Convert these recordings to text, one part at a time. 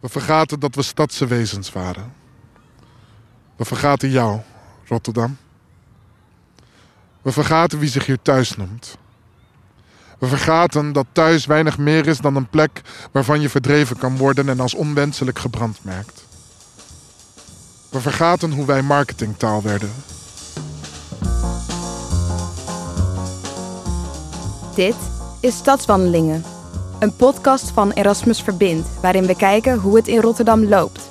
We vergaten dat we stadse wezens waren. We vergaten jou, Rotterdam. We vergaten wie zich hier thuis noemt. We vergaten dat thuis weinig meer is dan een plek waarvan je verdreven kan worden en als onwenselijk gebrandmerkt. We vergaten hoe wij marketingtaal werden. Dit is Stadswandelingen, een podcast van Erasmus Verbind, waarin we kijken hoe het in Rotterdam loopt.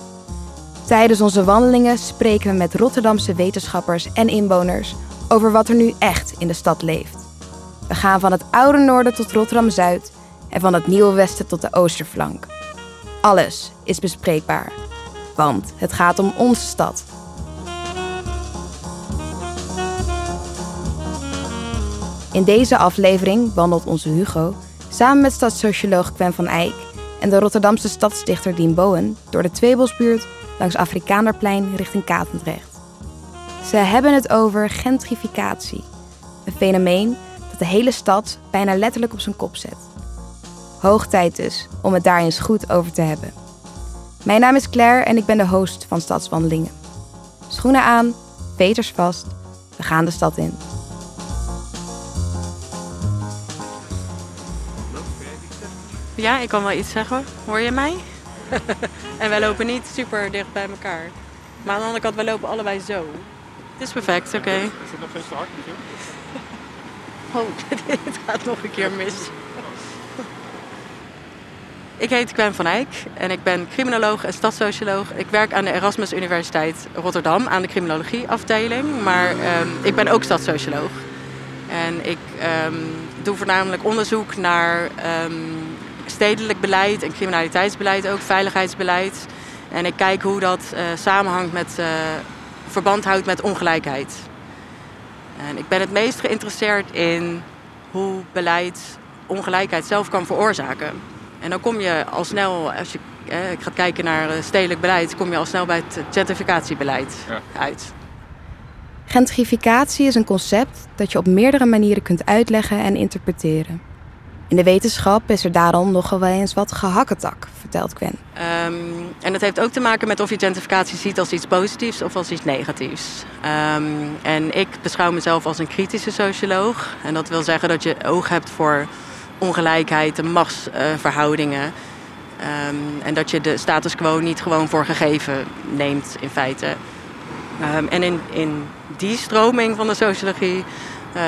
Tijdens onze wandelingen spreken we met Rotterdamse wetenschappers en inwoners over wat er nu echt in de stad leeft. We gaan van het oude noorden tot Rotterdam Zuid en van het nieuwe westen tot de oosterflank. Alles is bespreekbaar, want het gaat om onze stad. In deze aflevering wandelt onze Hugo samen met stadssocioloog Gwen van Eyck en de Rotterdamse stadsdichter Dien Bowen door de Tweebosbuurt langs Afrikanerplein richting Katendrecht. Ze hebben het over gentrificatie, een fenomeen dat de hele stad bijna letterlijk op zijn kop zet. Hoog tijd dus om het daar eens goed over te hebben. Mijn naam is Claire en ik ben de host van Stadswandelingen. Schoenen aan, veters vast, we gaan de stad in. Ja, ik kan wel iets zeggen. Hoor je mij? en wij lopen niet super dicht bij elkaar. Maar aan de andere kant, wij lopen allebei zo. Het is perfect, oké. Is het nog steeds te hard met Oh, dit gaat nog een keer mis. Ik heet Gwen van Eyck en ik ben criminoloog en stadssocioloog. Ik werk aan de Erasmus Universiteit Rotterdam aan de criminologieafdeling. Maar ehm, ik ben ook stadssocioloog. En ik ehm, doe voornamelijk onderzoek naar ehm, stedelijk beleid en criminaliteitsbeleid ook, veiligheidsbeleid. En ik kijk hoe dat eh, samenhangt met, eh, verband houdt met ongelijkheid. En ik ben het meest geïnteresseerd in hoe beleid ongelijkheid zelf kan veroorzaken. En dan kom je al snel, als je eh, gaat kijken naar eh, stedelijk beleid, kom je al snel bij het gentrificatiebeleid Ja. uit. Gentrificatie is een concept dat je op meerdere manieren kunt uitleggen en interpreteren. In de wetenschap is er daarom nogal wel eens wat gehakketak, vertelt Gwen. Ehm, en dat heeft ook te maken met of je gentrificatie ziet als iets positiefs of als iets negatiefs. Ehm, en ik beschouw mezelf als een kritische socioloog. En dat wil zeggen dat je oog hebt voor ongelijkheid, machtsverhoudingen. Ehm, en dat je de status quo niet gewoon voor gegeven neemt in feite. En in, in die stroming van de sociologie eh,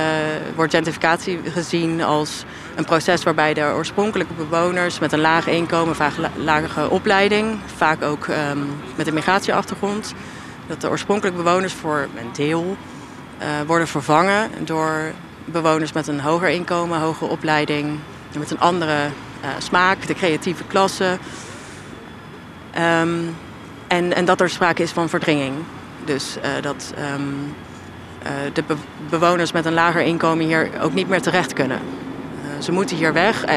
wordt gentrificatie gezien als een proces waarbij de oorspronkelijke bewoners met een laag inkomen, vaak la- lage opleiding, vaak ook ehm, met een migratieachtergrond, dat de oorspronkelijke bewoners voor een deel eh, worden vervangen door bewoners met een hoger inkomen, hogere opleiding, met een andere eh, smaak, de creatieve klasse. Ehm, en, en dat er sprake is van verdringing. Dus eh, dat ehm, eh, de be- bewoners met een lager inkomen hier ook niet meer terecht kunnen. Eh, ze moeten hier weg. Eh,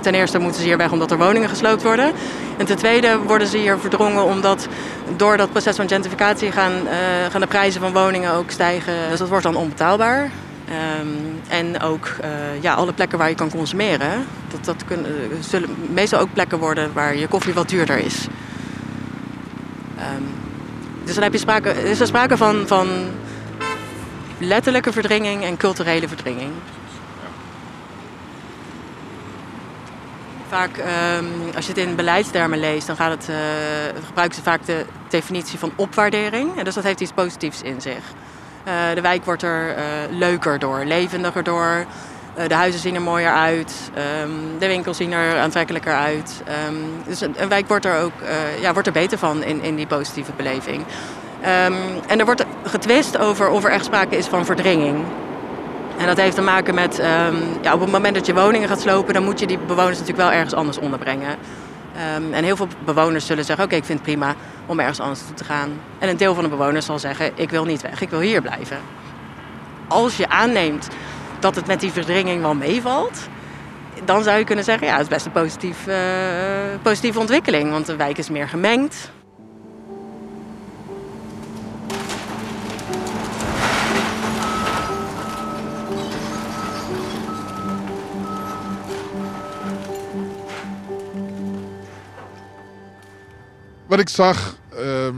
ten eerste moeten ze hier weg omdat er woningen gesloopt worden. En ten tweede worden ze hier verdrongen omdat door dat proces van gentrificatie gaan, eh, gaan de prijzen van woningen ook stijgen. Dus dat wordt dan onbetaalbaar. Ehm, en ook ja, alle plekken waar je kan consumeren, dat, dat kunnen, zullen meestal ook plekken worden waar je koffie wat duurder is. Ehm, dus dan heb je sprake, is er sprake van, van letterlijke verdringing en culturele verdringing. Vaak, ehm, als je het in beleidstermen leest, dan gaat het, eh, gebruiken ze vaak de definitie van opwaardering. En dus dat heeft iets positiefs in zich. Eh, de wijk wordt er eh, leuker door, levendiger door. De huizen zien er mooier uit. ehm, de winkels zien er aantrekkelijker uit. Ehm, dus een, wijk wordt er ook ja, wordt er beter van in, in die positieve beleving. En er wordt getwist over of er echt sprake is van verdringing. En dat heeft te maken met, ehm, ja, op het moment dat je woningen gaat slopen, dan moet je die bewoners natuurlijk wel ergens anders onderbrengen. Ehm, en heel veel bewoners zullen zeggen, oké, ik vind het prima om ergens anders naartoe te gaan. En een deel van de bewoners zal zeggen, ik wil niet weg, ik wil hier blijven. Als je aanneemt dat het met die verdringing wel meevalt, dan zou je kunnen zeggen, ja, het is best een positief, eh, positieve ontwikkeling. Want de wijk is meer gemengd. Wat ik zag ehm,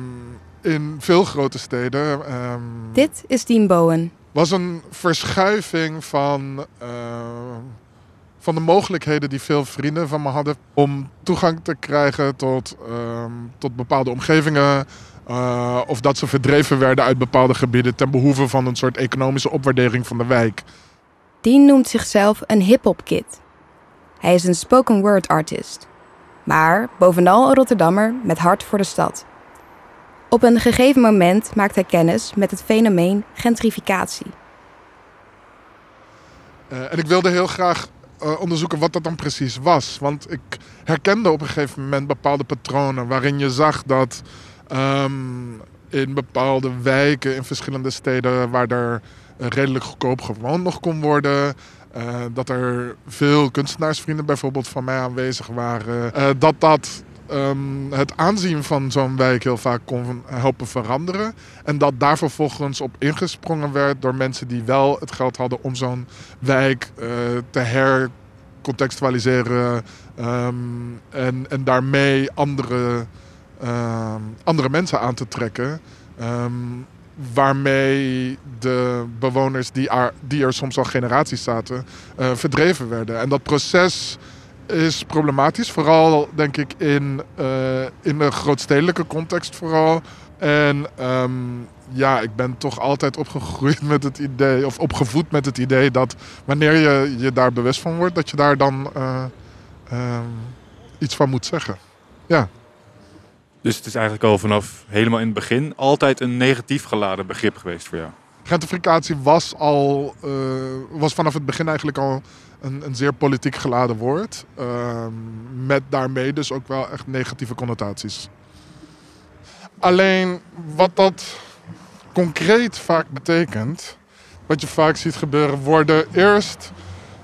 in veel grote steden. ehm, Dit is Dean Bowen. was een verschuiving van, eh, van de mogelijkheden die veel vrienden van me hadden om toegang te krijgen tot, ehm, tot bepaalde omgevingen. eh, of dat ze verdreven werden uit bepaalde gebieden ten behoeve van een soort economische opwaardering van de wijk. Dean noemt zichzelf een hip-hop kid. Hij is een spoken word artist. Maar bovenal een Rotterdammer met hart voor de stad. Op een gegeven moment maakt hij kennis met het fenomeen gentrificatie. Eh, en ik wilde heel graag eh, onderzoeken wat dat dan precies was. Want ik herkende op een gegeven moment bepaalde patronen waarin je zag dat ehm, in bepaalde wijken in verschillende steden waar er eh, redelijk goedkoop gewoond nog kon worden. Eh, dat er veel kunstenaarsvrienden bijvoorbeeld van mij aanwezig waren. eh, dat dat ehm, het aanzien van zo'n wijk heel vaak kon helpen veranderen. En dat daar vervolgens op ingesprongen werd door mensen die wel het geld hadden om zo'n wijk eh, te hercontextualiseren. ehm, en, en daarmee andere, ehm, andere mensen aan te trekken. Waarmee de bewoners die er, die er soms al generaties zaten, eh, verdreven werden. En dat proces is problematisch. Vooral denk ik in, eh, in de grootstedelijke context vooral. En ehm, ja, ik ben toch altijd opgegroeid met het idee, of opgevoed met het idee dat wanneer je je daar bewust van wordt, dat je daar dan eh, ehm, iets van moet zeggen. Ja. Dus het is eigenlijk al vanaf helemaal in het begin altijd een negatief geladen begrip geweest voor jou. Gentrificatie was al, eh, was vanaf het begin eigenlijk al een, een zeer politiek geladen woord. Ehm, met daarmee dus ook wel echt negatieve connotaties. Alleen wat dat concreet vaak betekent, wat je vaak ziet gebeuren, worden eerst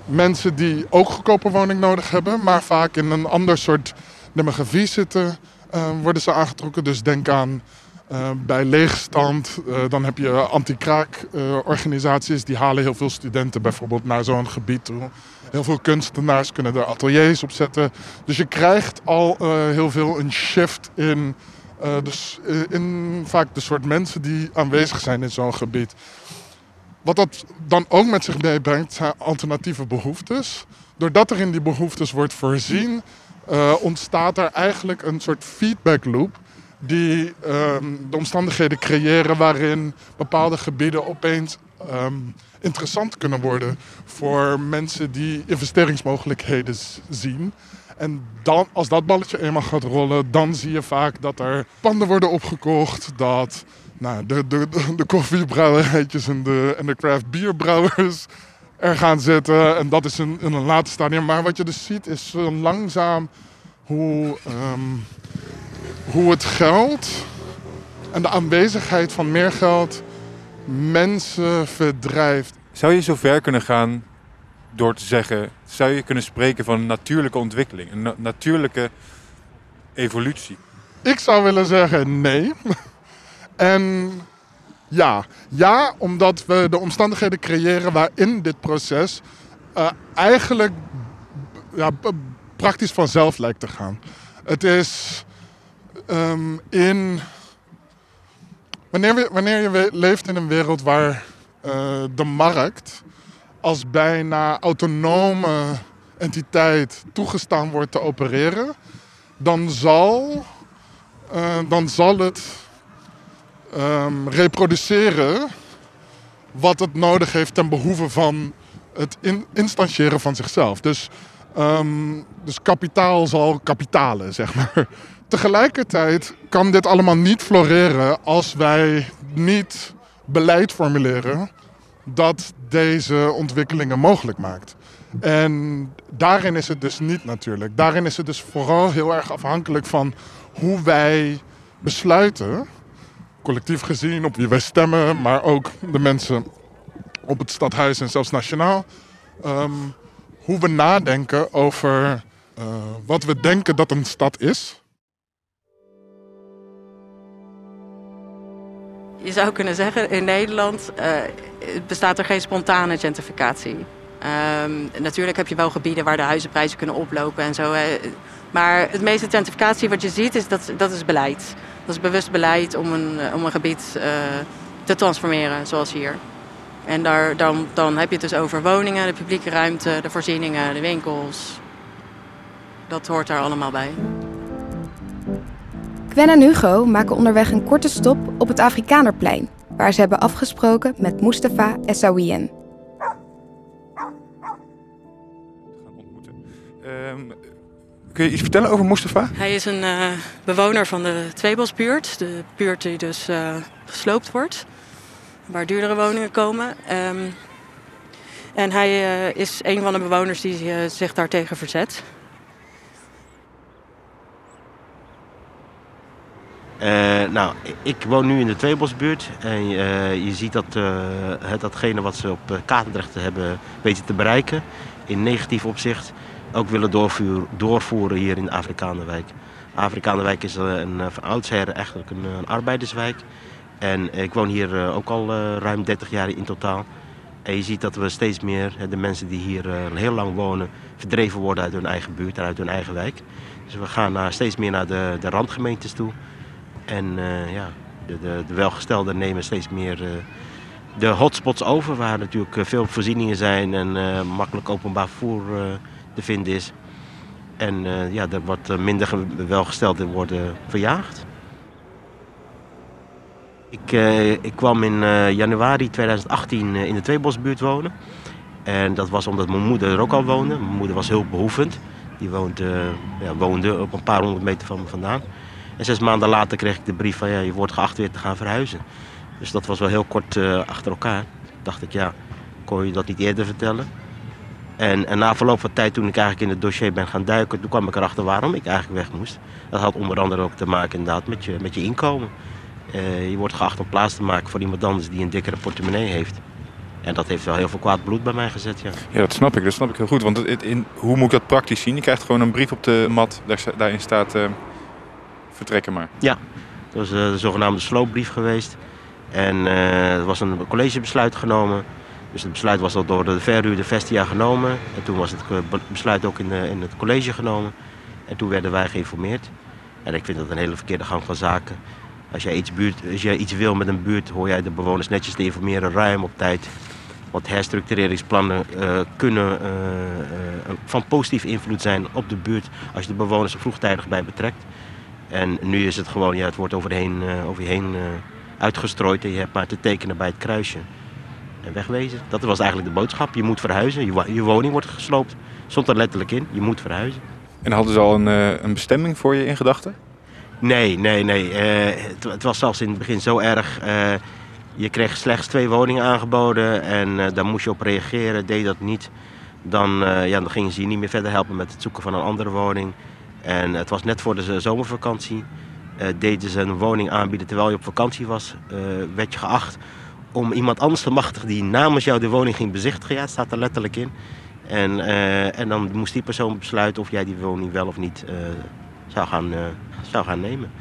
mensen die ook goedkope woning nodig hebben, maar vaak in een ander soort demografie zitten, worden ze aangetrokken. Dus denk aan eh, bij leegstand, eh, dan heb je anti-kraak-organisaties die halen heel veel studenten bijvoorbeeld naar zo'n gebied toe. Heel veel kunstenaars kunnen er ateliers op zetten. Dus je krijgt al eh, heel veel een shift in, eh, dus, eh, in vaak de soort mensen die aanwezig zijn in zo'n gebied. Wat dat dan ook met zich meebrengt zijn alternatieve behoeftes. Doordat er in die behoeftes wordt voorzien, eh, ontstaat er eigenlijk een soort feedback loop die ehm, de omstandigheden creëren waarin bepaalde gebieden opeens ehm, interessant kunnen worden voor mensen die investeringsmogelijkheden zien. En dan, als dat balletje eenmaal gaat rollen, dan zie je vaak dat er panden worden opgekocht, dat nou, de, de, de, koffiebrouwerijtjes en de, en de craft bierbrouwers er gaan zitten. En dat is in, in een later stadium. Maar wat je dus ziet is zo langzaam hoe, ehm, hoe het geld en de aanwezigheid van meer geld mensen verdrijft. Zou je zo ver kunnen gaan door te zeggen, zou je kunnen spreken van een natuurlijke ontwikkeling, een na- natuurlijke evolutie? Ik zou willen zeggen nee. En ja, ja, omdat we de omstandigheden creëren waarin dit proces eh, eigenlijk ja, praktisch vanzelf lijkt te gaan. Het is ehm, in. Wanneer, wanneer je leeft in een wereld waar eh, de markt als bijna autonome entiteit toegestaan wordt te opereren, dan zal, eh, dan zal het ehm, reproduceren wat het nodig heeft ten behoeve van het in, instantiëren van zichzelf. Dus, ehm, dus kapitaal zal kapitalen, zeg maar. Tegelijkertijd kan dit allemaal niet floreren als wij niet beleid formuleren dat deze ontwikkelingen mogelijk maakt. En daarin is het dus niet natuurlijk. Daarin is het dus vooral heel erg afhankelijk van hoe wij besluiten, collectief gezien, op wie wij stemmen, maar ook de mensen op het stadhuis en zelfs nationaal. ehm, hoe we nadenken over eh, wat we denken dat een stad is. Je zou kunnen zeggen, in Nederland eh, bestaat er geen spontane gentrificatie. Ehm, natuurlijk heb je wel gebieden waar de huizenprijzen kunnen oplopen en zo. Maar het meeste gentrificatie wat je ziet, is dat, dat is beleid. Dat is bewust beleid om een, om een gebied uh, te transformeren, zoals hier. En daar, dan, dan heb je het dus over woningen, de publieke ruimte, de voorzieningen, de winkels. Dat hoort daar allemaal bij. Gwen en Hugo maken onderweg een korte stop op het Afrikanerplein, waar ze hebben afgesproken met Mustafa Essaouien. Um, kun je iets vertellen over Mustafa? Hij is een uh, bewoner van de Tweebosbuurt, de buurt die dus uh, gesloopt wordt, waar duurdere woningen komen. Um, en hij uh, is een van de bewoners die zich daartegen verzet. Uh, nou, ik woon nu in de Tweebosbuurt en uh, je ziet dat uh, datgene wat ze op Katendrecht hebben weten te bereiken in negatief opzicht ook willen doorvoeren, doorvoeren hier in de Afrikanerwijk. Afrikanerwijk is een, van oudsher eigenlijk een, een, arbeiderswijk. En ik woon hier ook al ruim 30 jaar in totaal. En je ziet dat we steeds meer, de mensen die hier heel lang wonen, verdreven worden uit hun eigen buurt en uit hun eigen wijk. Dus we gaan naar, steeds meer naar de, de randgemeentes toe. En ja, de, de, de, welgestelden nemen steeds meer de hotspots over, waar natuurlijk veel voorzieningen zijn en makkelijk openbaar vervoer te vinden is. En ja, er wordt minder welgestelden worden verjaagd. Ik, ik kwam in januari 2018 in de Tweebosbuurt wonen. En dat was omdat mijn moeder er ook al woonde. Mijn moeder was hulpbehoevend. Die woont, ja, woonde op een paar honderd meter van me vandaan. En zes maanden later kreeg ik de brief van ja, je wordt geacht weer te gaan verhuizen. Dus dat was wel heel kort achter elkaar. dacht ik, ja, kon je dat niet eerder vertellen? En, en, na verloop van tijd, toen ik eigenlijk in het dossier ben gaan duiken, toen kwam ik erachter waarom ik eigenlijk weg moest. Dat had onder andere ook te maken inderdaad met je, met je inkomen. Uh, je wordt geacht om plaats te maken voor iemand anders die een dikkere portemonnee heeft. En dat heeft wel heel veel kwaad bloed bij mij gezet, ja. Ja, dat snap ik. Dat snap ik heel goed. Want in, hoe moet ik dat praktisch zien? Je krijgt gewoon een brief op de mat. Daar, daarin staat... Uh vertrekken maar. Ja, dat was eh, de zogenaamde sloopbrief geweest. En uh, er was een collegebesluit genomen. Dus het besluit was al door de verhuurder Vestia genomen. En toen was het besluit ook in, de, in het college genomen. En toen werden wij geïnformeerd. En ik vind dat een hele verkeerde gang van zaken. Als jij iets, buurt, als jij iets wil met een buurt, hoor jij de bewoners netjes te informeren, ruim op tijd. Want herstructureringsplannen uh, kunnen van positief invloed zijn op de buurt als je de bewoners er vroegtijdig bij betrekt. En nu is het gewoon, ja, het wordt over, heen, uh, over je heen uitgestrooid en je hebt maar te tekenen bij het kruisje. En wegwezen. Dat was eigenlijk de boodschap. Je moet verhuizen. Je, je woning wordt gesloopt. Stond er letterlijk in. Je moet verhuizen. En hadden ze al een, uh, een bestemming voor je in gedachten? Nee, nee, nee. Het, het, was zelfs in het begin zo erg. je kreeg slechts twee woningen aangeboden en daar moest je op reageren. Deed dat niet, dan, ja, dan gingen ze je niet meer verder helpen met het zoeken van een andere woning. En het was net voor de zomervakantie. Deden ze een woning aanbieden terwijl je op vakantie was. Werd je geacht om iemand anders te machtigen die namens jou de woning ging bezichtigen. Ja, staat er letterlijk in. En, uh, en dan moest die persoon besluiten of jij die woning wel of niet zou, gaan, zou gaan nemen.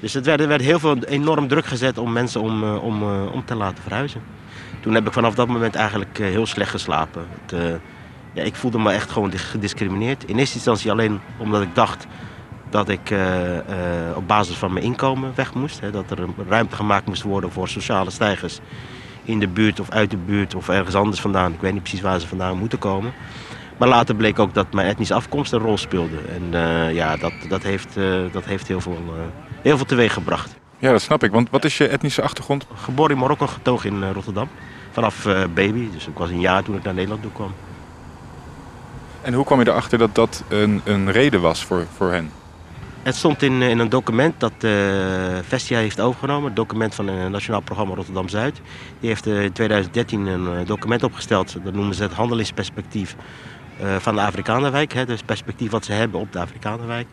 Dus het werd, er werd heel veel enorm druk gezet om mensen om, om, om te laten verhuizen. Toen heb ik vanaf dat moment eigenlijk heel slecht geslapen. Het, ja, ik voelde me echt gewoon gediscrimineerd. In eerste instantie alleen omdat ik dacht dat ik uh, uh, op basis van mijn inkomen weg moest. Hè, dat er ruimte gemaakt moest worden voor sociale stijgers in de buurt of uit de buurt of ergens anders vandaan. Ik weet niet precies waar ze vandaan moeten komen. Maar later bleek ook dat mijn etnische afkomst een rol speelde. En uh, ja, dat, dat, heeft, dat heeft heel veel, heel veel teweeg gebracht. Ja, dat snap ik. Want wat is je etnische achtergrond? Geboren in Marokko, getogen in Rotterdam. Vanaf baby, dus ik was een jaar toen ik naar Nederland toe kwam. En hoe kwam je erachter dat dat een, een reden was voor, voor hen? Het stond in, in een document dat uh, Vestia heeft overgenomen. Het document van het Nationaal Programma Rotterdam-Zuid. Die heeft in 2013 een document opgesteld. Dat noemen ze het handelingsperspectief van de Afrikanerwijk. Hè, dus het perspectief wat ze hebben op de Afrikanerwijk.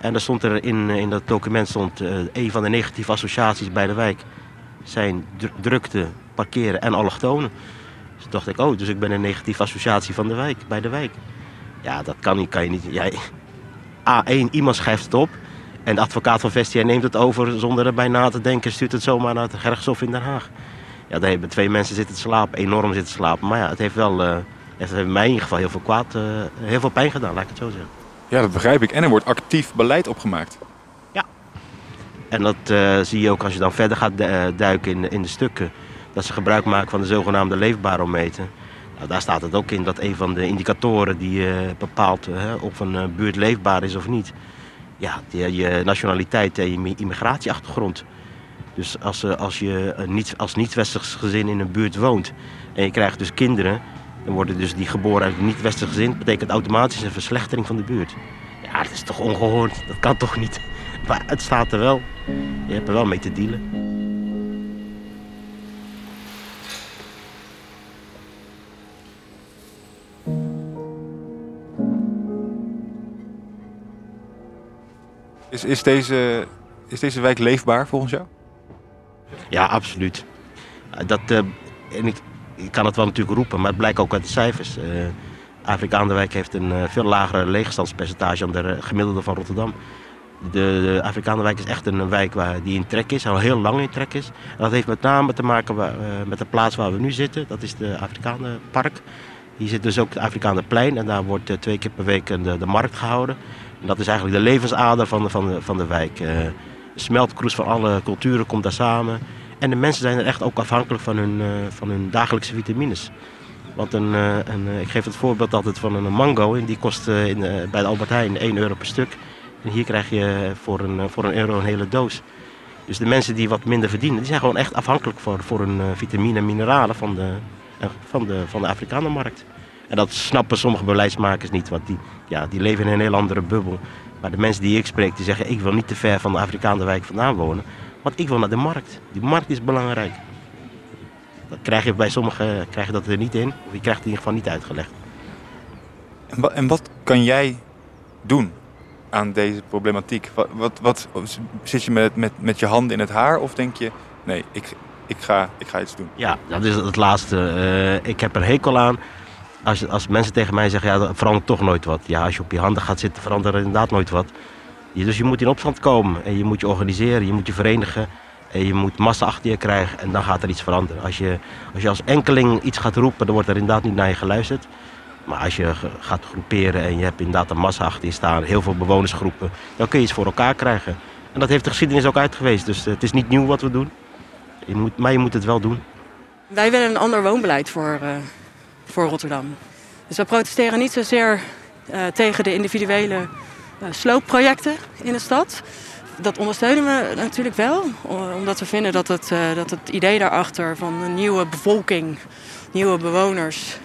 En daar stond er in, in dat document stond een van de negatieve associaties bij de wijk. Zijn drukte, parkeren en allochtonen. Dus dacht ik, oh, dus ik ben een negatieve associatie van de wijk, bij de wijk. Ja, dat kan, niet, kan je niet. Jij, A1, iemand schrijft het op. En de advocaat van Vestia neemt het over zonder erbij na te denken. Stuurt het zomaar naar het gerechtshof in Den Haag. Ja, daar hebben twee mensen zitten te slapen. Enorm zitten slapen. Maar ja, het heeft wel uh, En dat heeft mij in ieder geval heel veel kwaad, uh, heel veel pijn gedaan, laat ik het zo zeggen. Ja, dat begrijp ik. En er wordt actief beleid opgemaakt. Ja. En dat uh, zie je ook als je dan verder gaat duiken in, in de stukken. Dat ze gebruik maken van de zogenaamde leefbarometer. Nou, daar staat het ook in dat een van de indicatoren die uh, bepaalt of een buurt leefbaar is of niet. Ja, je nationaliteit en je immigratieachtergrond. Dus als, als je niet, als niet-westers gezin in een buurt woont en je krijgt dus kinderen dan worden dus die geboren uit een niet-westerse gezin. betekent automatisch een verslechtering van de buurt. Ja, dat is toch ongehoord. Dat kan toch niet. Maar het staat er wel. Je hebt er wel mee te dealen. Is, deze, is deze wijk leefbaar volgens jou? Ja, absoluut. Dat, uh, en ik, kan het wel natuurlijk roepen, maar het blijkt ook uit de cijfers. Uh, wijk heeft een veel lagere leegstandspercentage dan de gemiddelde van Rotterdam. De, de wijk is echt een wijk waar, die in trek is, al heel lang in trek is. En dat heeft met name te maken met de plaats waar we nu zitten. Dat is de Afrikanenpark. Hier zit dus ook het Afrikaanderplein en daar wordt twee keer per week de, de markt gehouden. Dat is eigenlijk de levensader van de, van de, van de wijk. een smeltkroes van alle culturen komt daar samen. En de mensen zijn er echt ook afhankelijk van hun, uh, van hun dagelijkse vitamines. Want een, uh, een, uh, ik geef het voorbeeld altijd van een mango. En die kost in, bij de Albert Heijn 1 euro per stuk. En hier krijg je voor een, voor een euro een hele doos. Dus de mensen die wat minder verdienen, die zijn gewoon echt afhankelijk voor, voor hun vitamine en mineralen van de, van de, van de Afrikanenmarkt. En dat snappen sommige beleidsmakers niet, want die, ja, die leven in een heel andere bubbel. Maar de mensen die ik spreek, die zeggen ik wil niet te ver van de Afrikaanse vandaan wonen. Want ik wil naar de markt. Die markt is belangrijk. Dat krijg je bij sommigen krijg je dat er niet in. Of je krijgt het in ieder geval niet uitgelegd. En, en wat kan jij doen aan deze problematiek? Wat, wat, wat, zit je met, met, met je handen in het haar of denk je... nee, ik, ik, ga, ik ga iets doen? Ja, dat is het laatste. Uh, ik heb er hekel aan als, als mensen tegen mij zeggen... ja, verandert toch nooit wat. Ja, als je op je handen gaat zitten, verandert er inderdaad nooit wat. Dus je moet in opstand komen en je moet je organiseren, je moet je verenigen. En je moet massa achter je krijgen en dan gaat er iets veranderen. Als je, als enkeling iets gaat roepen, dan wordt er inderdaad niet naar je geluisterd. Maar als je gaat groeperen en je hebt inderdaad een massa achter je staan, heel veel bewonersgroepen, dan kun je iets voor elkaar krijgen. En dat heeft de geschiedenis ook uitgewezen. Dus eh, het is niet nieuw wat we doen. Je moet, maar je moet het wel doen. Wij willen een ander woonbeleid voor, uh, voor Rotterdam. Dus we protesteren niet zozeer uh, tegen de individuele uh, sloopprojecten in de stad. Dat ondersteunen we natuurlijk wel, omdat we vinden dat het, uh, dat het idee daarachter van een nieuwe bevolking, nieuwe bewoners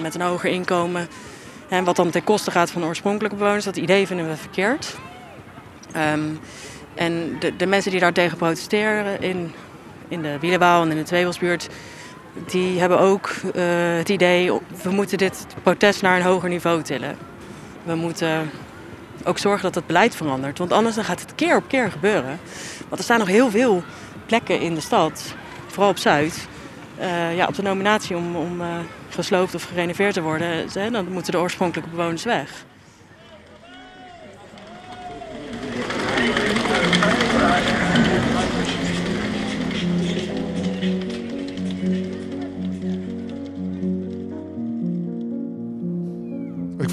met een hoger inkomen, en wat dan ten koste gaat van de oorspronkelijke bewoners, dat idee vinden we verkeerd. Um, en de, de, mensen die daartegen protesteren in, in de Wielenwaal en in de Tweebelsbuurt, die hebben ook het idee, we moeten dit protest naar een hoger niveau tillen. We moeten ook zorgen dat het beleid verandert. Want anders dan gaat het keer op keer gebeuren. Want er staan nog heel veel plekken in de stad, vooral op Zuid, uh, ja, op de nominatie om, om uh, gesloopt of gerenoveerd te worden. Dan moeten de oorspronkelijke bewoners weg.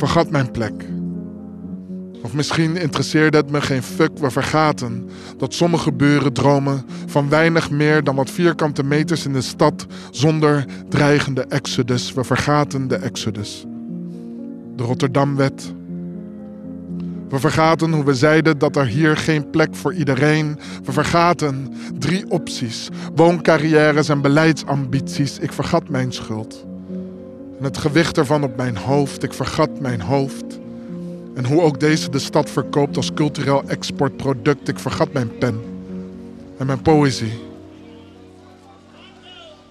Vergat mijn plek. Of misschien interesseerde het me geen fuck, we vergaten dat sommige buren dromen van weinig meer dan wat vierkante meters in de stad zonder dreigende exodus. We vergaten de exodus. De Rotterdamwet. We vergaten hoe we zeiden dat er hier geen plek voor iedereen. We vergaten drie opties: wooncarrières en beleidsambities. Ik vergat mijn schuld. En het gewicht ervan op mijn hoofd. Ik vergat mijn hoofd. En hoe ook deze de stad verkoopt als cultureel exportproduct. Ik vergat mijn pen en mijn poëzie.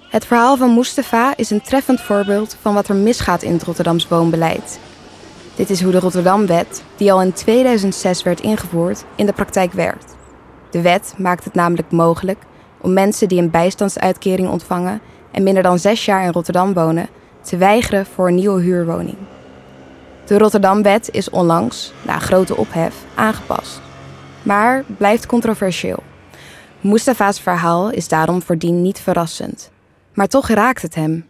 Het verhaal van Mustafa is een treffend voorbeeld van wat er misgaat in het Rotterdams woonbeleid. Dit is hoe de Rotterdamwet, die al in 2006 werd ingevoerd, in de praktijk werkt. De wet maakt het namelijk mogelijk om mensen die een bijstandsuitkering ontvangen en minder dan zes jaar in Rotterdam wonen, te weigeren voor een nieuwe huurwoning. De Rotterdamwet is onlangs, na grote ophef, aangepast. Maar blijft controversieel. Mustafa's verhaal is daarom voordien niet verrassend. Maar toch raakt het hem.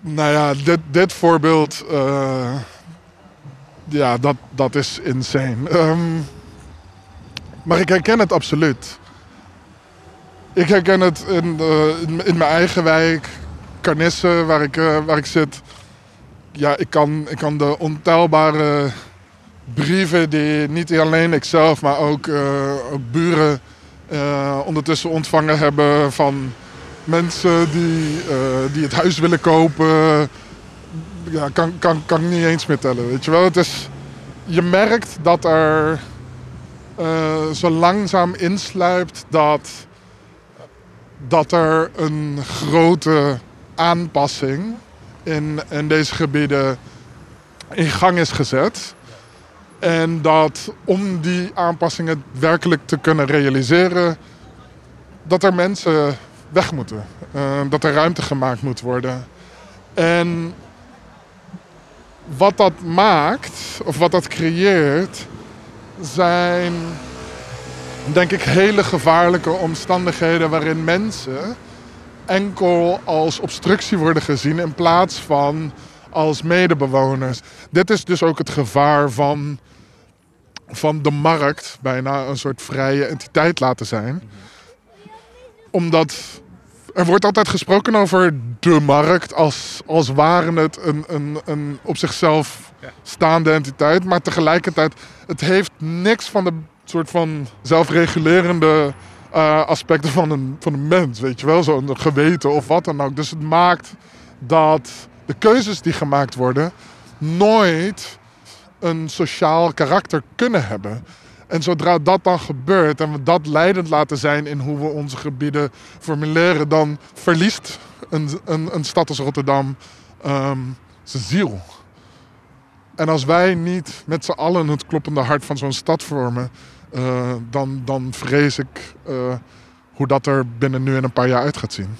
Nou ja, dit, dit voorbeeld, eh, ja, dat, dat is insane. Ehm, maar ik herken het absoluut. Ik herken het in, in, in mijn eigen wijk, Carnisse, waar ik, eh, waar ik zit. Ja, ik kan, ik kan de ontelbare brieven die niet alleen ikzelf, maar ook, eh, buren eh, ondertussen ontvangen hebben van mensen die, die het huis willen kopen. Ja, kan, kan, kan ik niet eens meer tellen, weet je wel. Het is, je merkt dat er zo langzaam insluipt dat, dat er een grote aanpassing in, in deze gebieden in gang is gezet. En dat om die aanpassingen werkelijk te kunnen realiseren, dat er mensen weg moeten. Eh, dat er ruimte gemaakt moet worden. En wat dat maakt, of wat dat creëert, zijn denk ik hele gevaarlijke omstandigheden waarin mensen enkel als obstructie worden gezien in plaats van als medebewoners. Dit is dus ook het gevaar van, van de markt bijna een soort vrije entiteit laten zijn. Omdat er wordt altijd gesproken over de markt als, als waren het een, een, een op zichzelf staande entiteit. Maar tegelijkertijd, het heeft niks van de soort van zelfregulerende eh, aspecten van een, van een mens. Weet je wel, zo'n geweten of wat dan ook. Dus het maakt dat de keuzes die gemaakt worden nooit een sociaal karakter kunnen hebben. En zodra dat dan gebeurt en we dat leidend laten zijn in hoe we onze gebieden formuleren, dan verliest een, een, een stad als Rotterdam ehm, zijn ziel. En als wij niet met z'n allen het kloppende hart van zo'n stad vormen, eh, dan, dan vrees ik eh, hoe dat er binnen nu en een paar jaar uit gaat zien.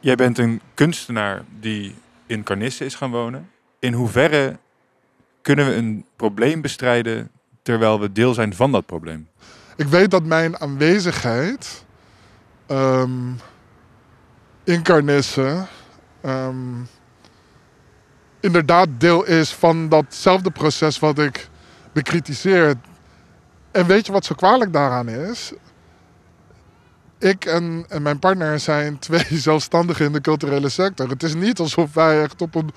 Jij bent een kunstenaar die in Carnisse is gaan wonen. In hoeverre kunnen we een probleem bestrijden terwijl we deel zijn van dat probleem? Ik weet dat mijn aanwezigheid ehm, in Carnisse ehm, inderdaad deel is van datzelfde proces wat ik bekritiseer. En weet je wat zo kwalijk daaraan is? Ik en, en mijn partner zijn twee zelfstandigen in de culturele sector. Het is niet alsof wij echt op een,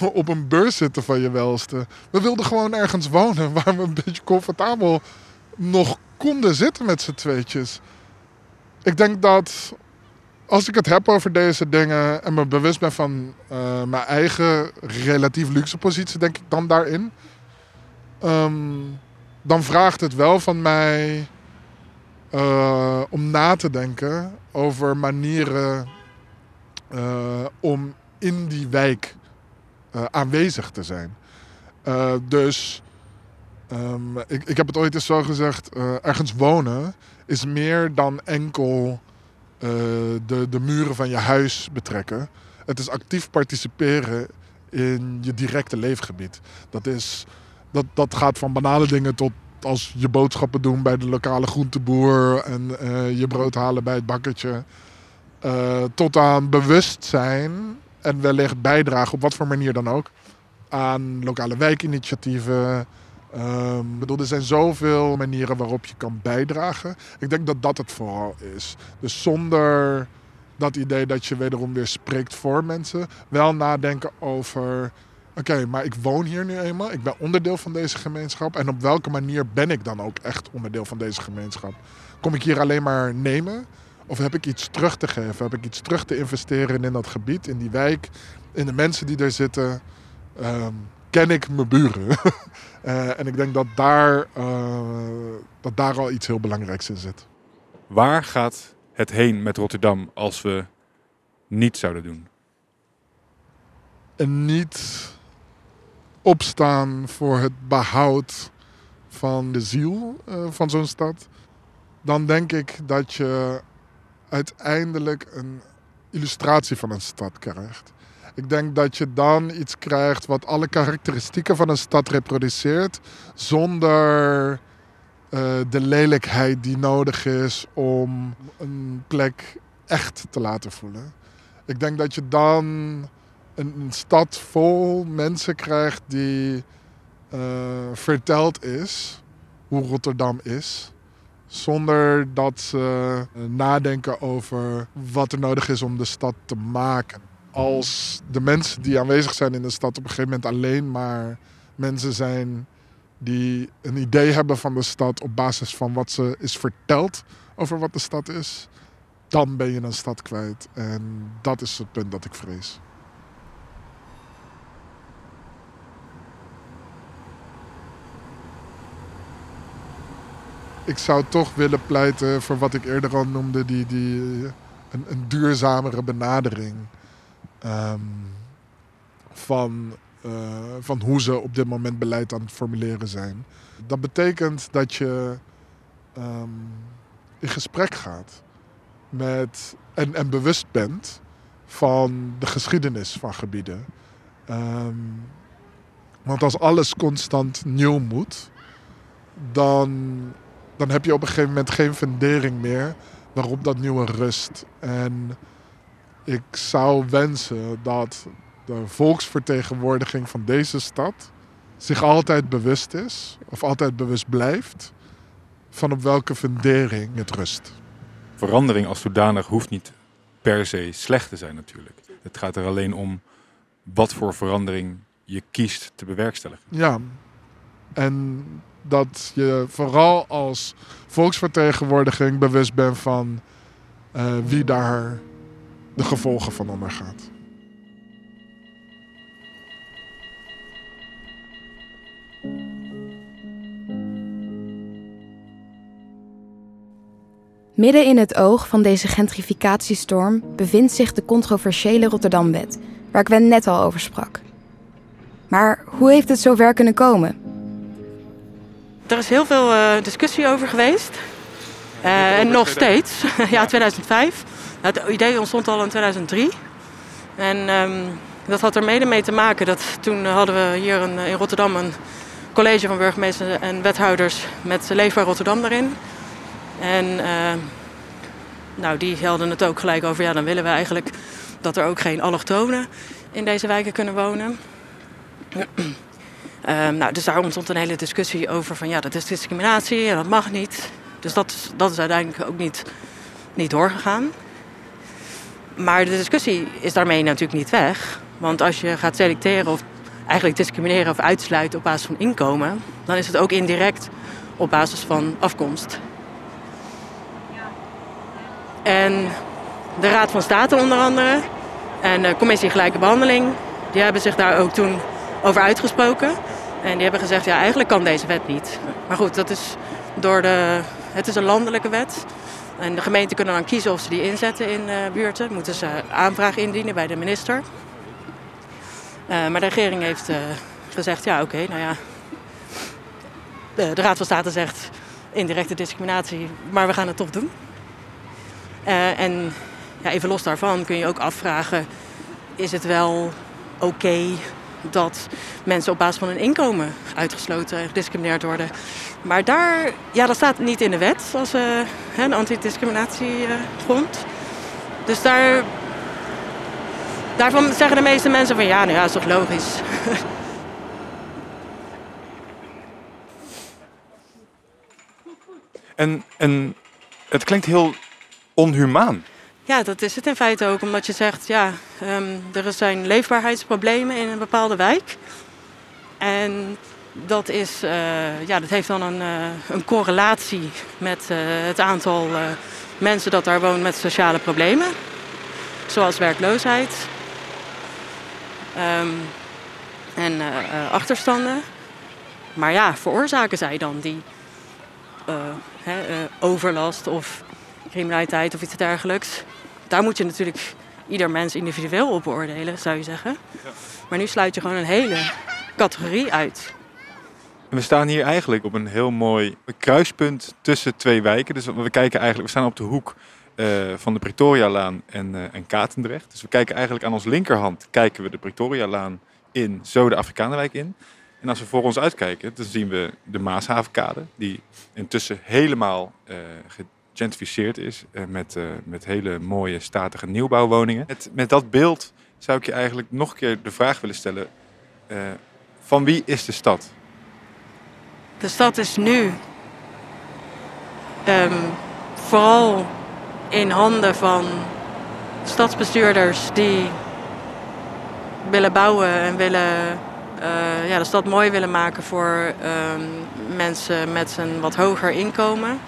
op een beurs zitten van je welste. We wilden gewoon ergens wonen waar we een beetje comfortabel nog konden zitten met z'n tweetjes. Ik denk dat als ik het heb over deze dingen en me bewust ben van eh, mijn eigen relatief luxe positie, denk ik dan daarin. Ehm, dan vraagt het wel van mij eh, om na te denken over manieren eh, om in die wijk eh, aanwezig te zijn. Dus ehm, ik, ik heb het ooit eens zo gezegd: ergens wonen is meer dan enkel de, de muren van je huis betrekken. Het is actief participeren in je directe leefgebied. Dat, is, dat, dat gaat van banale dingen tot als je boodschappen doen bij de lokale groenteboer en eh, je brood halen bij het bakkertje. Eh, tot aan bewustzijn en wellicht bijdragen op wat voor manier dan ook aan lokale wijkinitiatieven. Ik bedoel, er zijn zoveel manieren waarop je kan bijdragen. Ik denk dat dat het vooral is. Dus zonder dat idee dat je wederom weer spreekt voor mensen, wel nadenken over. Oké, maar ik woon hier nu eenmaal. Ik ben onderdeel van deze gemeenschap. En op welke manier ben ik dan ook echt onderdeel van deze gemeenschap? Kom ik hier alleen maar nemen? Of heb ik iets terug te geven? Heb ik iets terug te investeren in dat gebied, in die wijk, in de mensen die er zitten? Ehm, ken ik mijn buren? Eh, en ik denk dat daar, eh, dat daar al iets heel belangrijks in zit. Waar gaat het heen met Rotterdam als we niet zouden doen? En niet opstaan voor het behoud van de ziel eh, van zo'n stad. Dan denk ik dat je uiteindelijk een illustratie van een stad krijgt. Ik denk dat je dan iets krijgt wat alle karakteristieken van een stad reproduceert, zonder eh, de lelijkheid die nodig is om een plek echt te laten voelen. Ik denk dat je dan een, stad vol mensen krijgt die eh, verteld is hoe Rotterdam is. Zonder dat ze eh, nadenken over wat er nodig is om de stad te maken. Als de mensen die aanwezig zijn in de stad op een gegeven moment alleen maar mensen zijn die een idee hebben van de stad op basis van wat ze is verteld over wat de stad is, dan ben je een stad kwijt. En dat is het punt dat ik vrees. Ik zou toch willen pleiten voor wat ik eerder al noemde, die, die, een, een duurzamere benadering ehm, van, uh, van hoe ze op dit moment beleid aan het formuleren zijn. Dat betekent dat je um, in gesprek gaat met, en, en bewust bent van de geschiedenis van gebieden. Um, want als alles constant nieuw moet, dan, dan heb je op een gegeven moment geen fundering meer waarop dat nieuwe rust. En ik zou wensen dat de volksvertegenwoordiging van deze stad zich altijd bewust is, of altijd bewust blijft, van op welke fundering het rust. Verandering als zodanig hoeft niet per se slecht te zijn natuurlijk. Het gaat er alleen om wat voor verandering je kiest te bewerkstelligen. Ja, en dat je vooral als volksvertegenwoordiging bewust bent van uh, wie daar de gevolgen van ondergaat. Midden in het oog van deze gentrificatiestorm bevindt zich de controversiële Rotterdamwet, waar Gwen net al over sprak. Maar hoe heeft het zover kunnen komen? Er is heel veel uh, discussie over geweest. Uh, en nog steeds. ja, 2005. Nou, het idee ontstond al in 2003. En um, dat had er mede mee te maken dat toen hadden we hier een, in Rotterdam een college van burgemeesters en wethouders met Leefbaar Rotterdam erin. En uh, nou, die hadden het ook gelijk over, ja, dan willen we eigenlijk dat er ook geen allochtonen in deze wijken kunnen wonen. um, nou, dus daar ontstond een hele discussie over van ja, dat is discriminatie en dat mag niet. Dus dat, dat is uiteindelijk ook niet, niet doorgegaan. Maar de discussie is daarmee natuurlijk niet weg. Want als je gaat selecteren of eigenlijk discrimineren of uitsluiten op basis van inkomen, dan is het ook indirect op basis van afkomst. En de Raad van State onder andere en de Commissie Gelijke Behandeling, die hebben zich daar ook toen over uitgesproken. En die hebben gezegd, ja, eigenlijk kan deze wet niet. Maar goed, dat is door de, het is een landelijke wet. En de gemeenten kunnen dan kiezen of ze die inzetten in uh, buurten. Moeten ze aanvraag indienen bij de minister. Uh, maar de regering heeft uh, gezegd, ja oké, nou ja. De, Raad van State zegt indirecte discriminatie, maar we gaan het toch doen. en ja, even los daarvan kun je ook afvragen, is het wel oké dat mensen op basis van hun inkomen uitgesloten en gediscrimineerd worden. Maar daar, ja, dat staat niet in de wet als uh, een antidiscriminatiegrond. Dus daar, daarvan zeggen de meeste mensen van ja, nou ja, is toch logisch. en, en het klinkt heel onhumaan. Ja, dat is het in feite ook. Omdat je zegt, ja, um, er zijn leefbaarheidsproblemen in een bepaalde wijk. En dat, is, uh, ja, dat heeft dan een, uh, een correlatie met uh, het aantal mensen dat daar woont met sociale problemen. Zoals werkloosheid um, en achterstanden. Maar ja, veroorzaken zij dan die overlast of criminaliteit of iets dergelijks? Daar moet je natuurlijk ieder mens individueel op beoordelen, zou je zeggen. Maar nu sluit je gewoon een hele categorie uit. we staan hier eigenlijk op een heel mooi kruispunt tussen twee wijken. Dus we kijken eigenlijk, we staan op de hoek uh, van de Pretorialaan en, uh, en Katendrecht. Dus we kijken eigenlijk aan onze linkerhand kijken we de Pretorialaan in, zo de Afrikanenwijk in. En als we voor ons uitkijken, dan zien we de Maashavenkade, die intussen helemaal uh, gentrificeerd is. eh, met, eh, met hele mooie, statige nieuwbouwwoningen. Met, met dat beeld zou ik je eigenlijk nog een keer de vraag willen stellen. eh, van wie is de stad? De stad is nu ehm, vooral in handen van stadsbestuurders die willen bouwen en willen, ja, de stad mooi willen maken voor ehm, mensen met een wat hoger inkomen.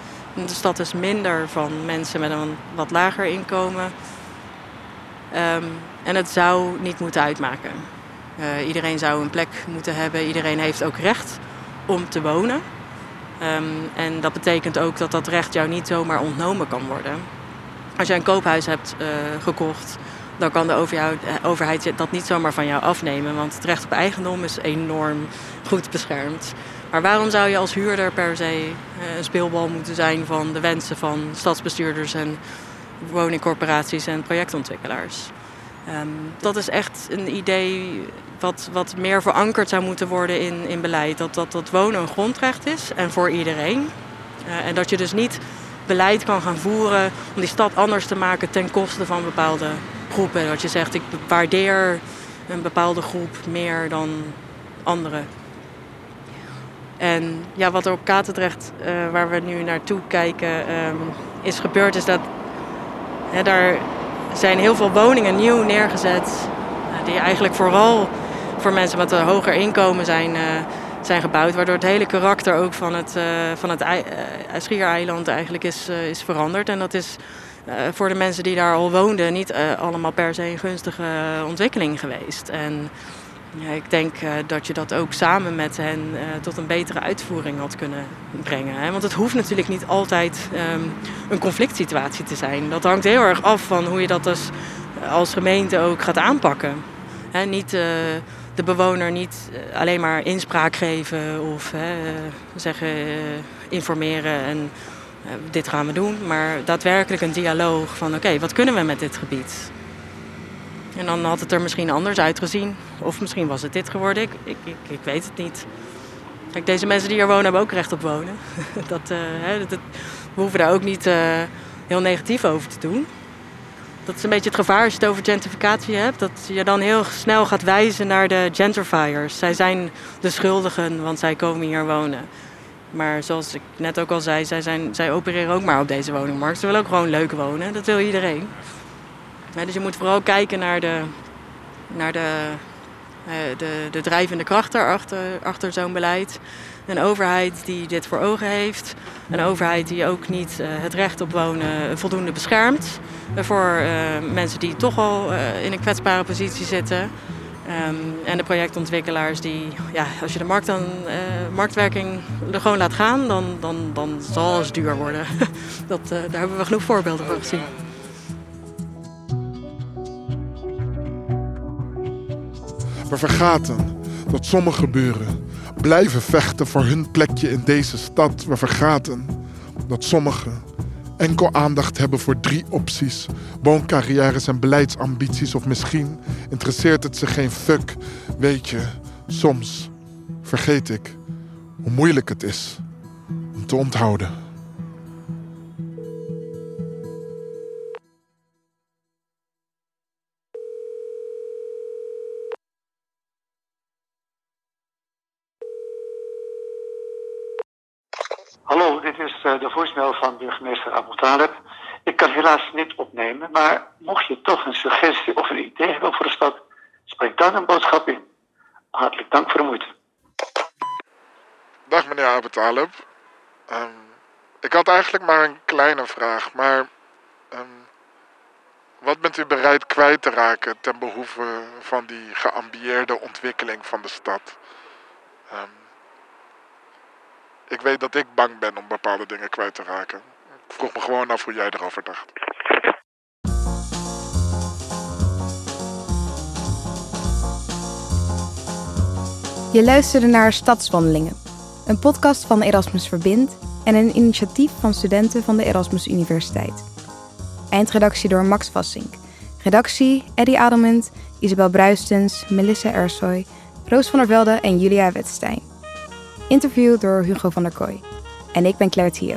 De stad is minder van mensen met een wat lager inkomen. Ehm, en het zou niet moeten uitmaken. Eh, iedereen zou een plek moeten hebben. Iedereen heeft ook recht om te wonen. Ehm, en dat betekent ook dat dat recht jou niet zomaar ontnomen kan worden. Als jij een koophuis hebt eh, gekocht, dan kan de eh, overheid dat niet zomaar van jou afnemen. Want het recht op eigendom is enorm goed beschermd. Maar waarom zou je als huurder per se eh, een speelbal moeten zijn van de wensen van stadsbestuurders en woningcorporaties en projectontwikkelaars? Ehm, dat is echt een idee wat, wat meer verankerd zou moeten worden in, in beleid. Dat, dat, dat wonen een grondrecht is en voor iedereen. Eh, en dat je dus niet beleid kan gaan voeren om die stad anders te maken ten koste van bepaalde groepen. Dat je zegt, ik waardeer een bepaalde groep meer dan anderen. En ja, wat er op Katendrecht, eh, waar we nu naartoe kijken, ehm, is gebeurd, is dat hè, daar zijn heel veel woningen nieuw neergezet. eh, die eigenlijk vooral voor mensen met een hoger inkomen zijn, eh, zijn gebouwd. Waardoor het hele karakter ook van het, eh, eh, Schiereiland eigenlijk is, eh, is veranderd. En dat is eh, voor de mensen die daar al woonden niet eh, allemaal per se een gunstige ontwikkeling geweest. En ja, ik denk eh, dat je dat ook samen met hen eh, tot een betere uitvoering had kunnen brengen. Hè? Want het hoeft natuurlijk niet altijd ehm, een conflict situatie te zijn. Dat hangt heel erg af van hoe je dat als, als gemeente ook gaat aanpakken. Hè, niet eh, de bewoner niet eh, alleen maar inspraak geven of eh, zeggen eh, informeren en eh, dit gaan we doen. Maar daadwerkelijk een dialoog van oké, wat kunnen we met dit gebied? En dan had het er misschien anders uitgezien. Of misschien was het dit geworden. Ik, ik, ik, ik weet het niet. Kijk, deze mensen die hier wonen hebben ook recht op wonen. dat, eh, hè, dat, we hoeven daar ook niet eh, heel negatief over te doen. Dat is een beetje het gevaar als je het over gentrificatie hebt. Dat je dan heel snel gaat wijzen naar de gentrifiers. Zij zijn de schuldigen, want zij komen hier wonen. Maar zoals ik net ook al zei, zij, zijn, zij opereren ook maar op deze woningmarkt. Ze willen ook gewoon leuk wonen. Dat wil iedereen. Dus je moet vooral kijken naar de, naar de, de, de drijvende kracht achter zo'n beleid. Een overheid die dit voor ogen heeft. Een overheid die ook niet eh, het recht op wonen voldoende beschermt. Eh, voor eh, mensen die toch al eh, in een kwetsbare positie zitten. Ehm, en de projectontwikkelaars die, ja, als je de markt dan, eh, marktwerking er gewoon laat gaan, dan, dan, dan zal alles duur worden. Dat, eh, daar hebben we genoeg voorbeelden van gezien. We vergaten dat sommige buren blijven vechten voor hun plekje in deze stad. We vergaten dat sommigen enkel aandacht hebben voor drie opties: wooncarrières en beleidsambities. Of misschien interesseert het ze geen fuck. Weet je, soms vergeet ik hoe moeilijk het is om te onthouden. Maar mocht je toch een suggestie of een idee hebben voor de stad, spreek dan een boodschap in. Hartelijk dank voor de moeite. Dag meneer Abu Talib. Ehm, ik had eigenlijk maar een kleine vraag, maar ehm, wat bent u bereid kwijt te raken ten behoeve van die geambieerde ontwikkeling van de stad? Ehm, ik weet dat ik bang ben om bepaalde dingen kwijt te raken. Ik vroeg me gewoon af hoe jij erover dacht. Je luisterde naar Stadswandelingen, een podcast van Erasmus Verbindt en een initiatief van studenten van de Erasmus Universiteit. Eindredactie door Max Vassink. Redactie Eddie Adelmunt, Isabel Bruistens, Melissa Ersoy, Roos van der Velde en Julia Wetstein. Interview door Hugo van der Kooi. En ik ben Claire Thio.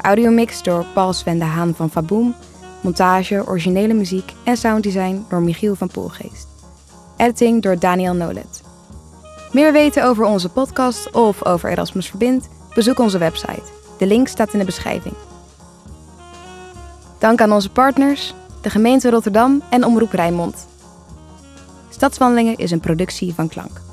Audiomix door Paul Sven de Haan van Faboom. Montage, originele muziek en sounddesign door Michiel van Poelgeest. Editing door Daniel Nolet. Meer weten over onze podcast of over Erasmus Verbind? Bezoek onze website. De link staat in de beschrijving. Dank aan onze partners, de gemeente Rotterdam en Omroep Rijnmond. Stadswandelingen is een productie van Klank.